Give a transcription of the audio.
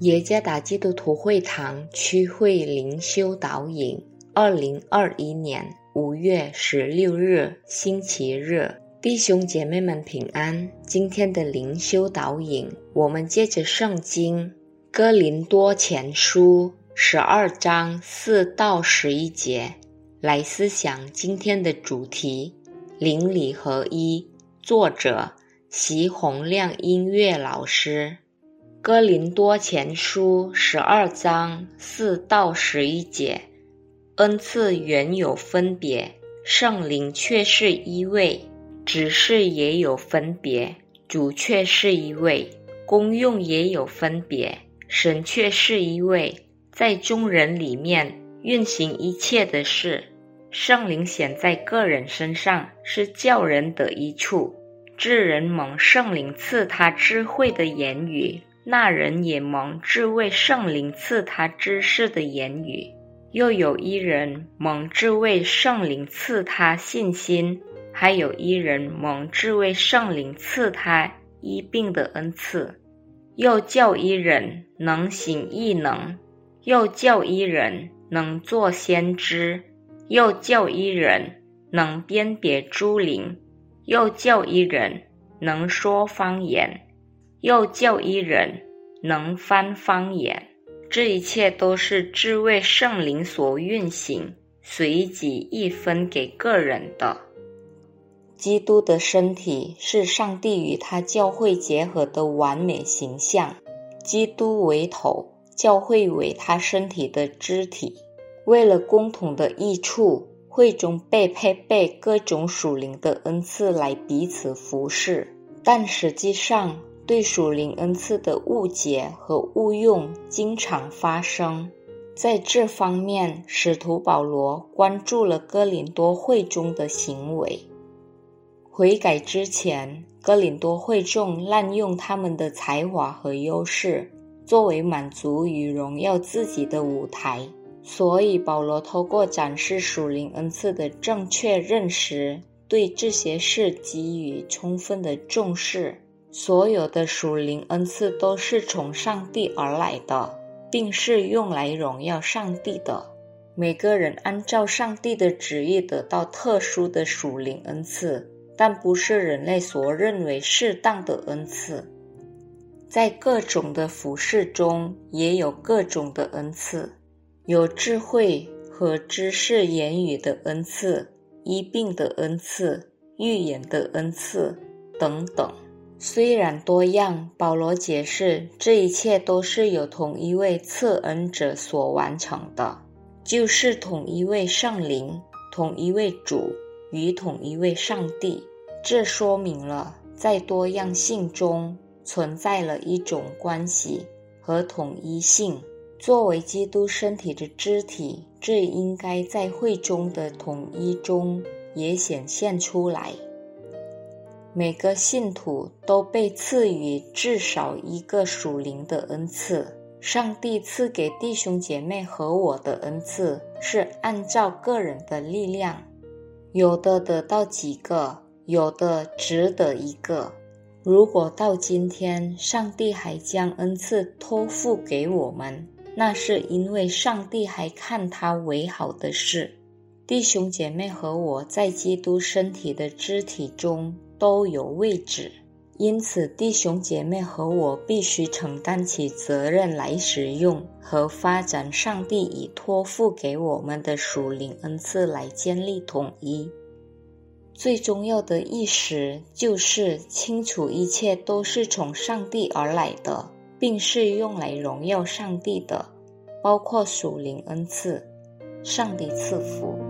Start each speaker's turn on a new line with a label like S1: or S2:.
S1: 耶加达基督徒会堂区会灵修导引，二零二一年五月十六日星期日，弟兄姐妹们平安。今天的灵修导引，我们借着圣经哥林多前书十二章四到十一节来思想今天的主题：灵里合一。作者。席洪亮音乐老师，《哥林多前书》十二章四到十一节，恩赐原有分别，圣灵却是一位；只是也有分别，主却是一位；功用也有分别，神却是一位。在众人里面运行一切的事，圣灵显在个人身上，是叫人得一处。智人蒙圣灵赐他智慧的言语，那人也蒙智慧圣灵赐他知识的言语。又有一人蒙智慧圣灵赐他信心，还有一人蒙智慧圣灵赐他医病的恩赐。又叫一人能行异能，又叫一人能作先知，又叫一人能辨别诸灵。又叫一人能说方言，又叫一人能翻方言，这一切都是智慧圣灵所运行，随即一分给个人的。基督的身体是上帝与他教会结合的完美形象，基督为头，教会为他身体的肢体，为了共同的益处。会中被配备各种属灵的恩赐来彼此服侍，但实际上对属灵恩赐的误解和误用经常发生。在这方面，使徒保罗关注了哥林多会中的行为。悔改之前，哥林多会众滥用他们的才华和优势，作为满足与荣耀自己的舞台。所以，保罗透过展示属灵恩赐的正确认识，对这些事给予充分的重视。所有的属灵恩赐都是从上帝而来的，并是用来荣耀上帝的。每个人按照上帝的旨意得到特殊的属灵恩赐，但不是人类所认为适当的恩赐。在各种的服饰中，也有各种的恩赐。有智慧和知识言语的恩赐，医病的恩赐，预言的恩赐等等。虽然多样，保罗解释这一切都是由同一位赐恩者所完成的，就是同一位圣灵、同一位主与同一位上帝。这说明了在多样性中存在了一种关系和统一性。作为基督身体的肢体，这应该在会中的统一中也显现出来。每个信徒都被赐予至少一个属灵的恩赐。上帝赐给弟兄姐妹和我的恩赐是按照个人的力量，有的得到几个，有的只得一个。如果到今天，上帝还将恩赐托付给我们。那是因为上帝还看他为好的事，弟兄姐妹和我在基督身体的肢体中都有位置，因此弟兄姐妹和我必须承担起责任来使用和发展上帝已托付给我们的属灵恩赐来建立统一。最重要的意识就是清楚一切都是从上帝而来的。并是用来荣耀上帝的，包括属灵恩赐。上帝赐福。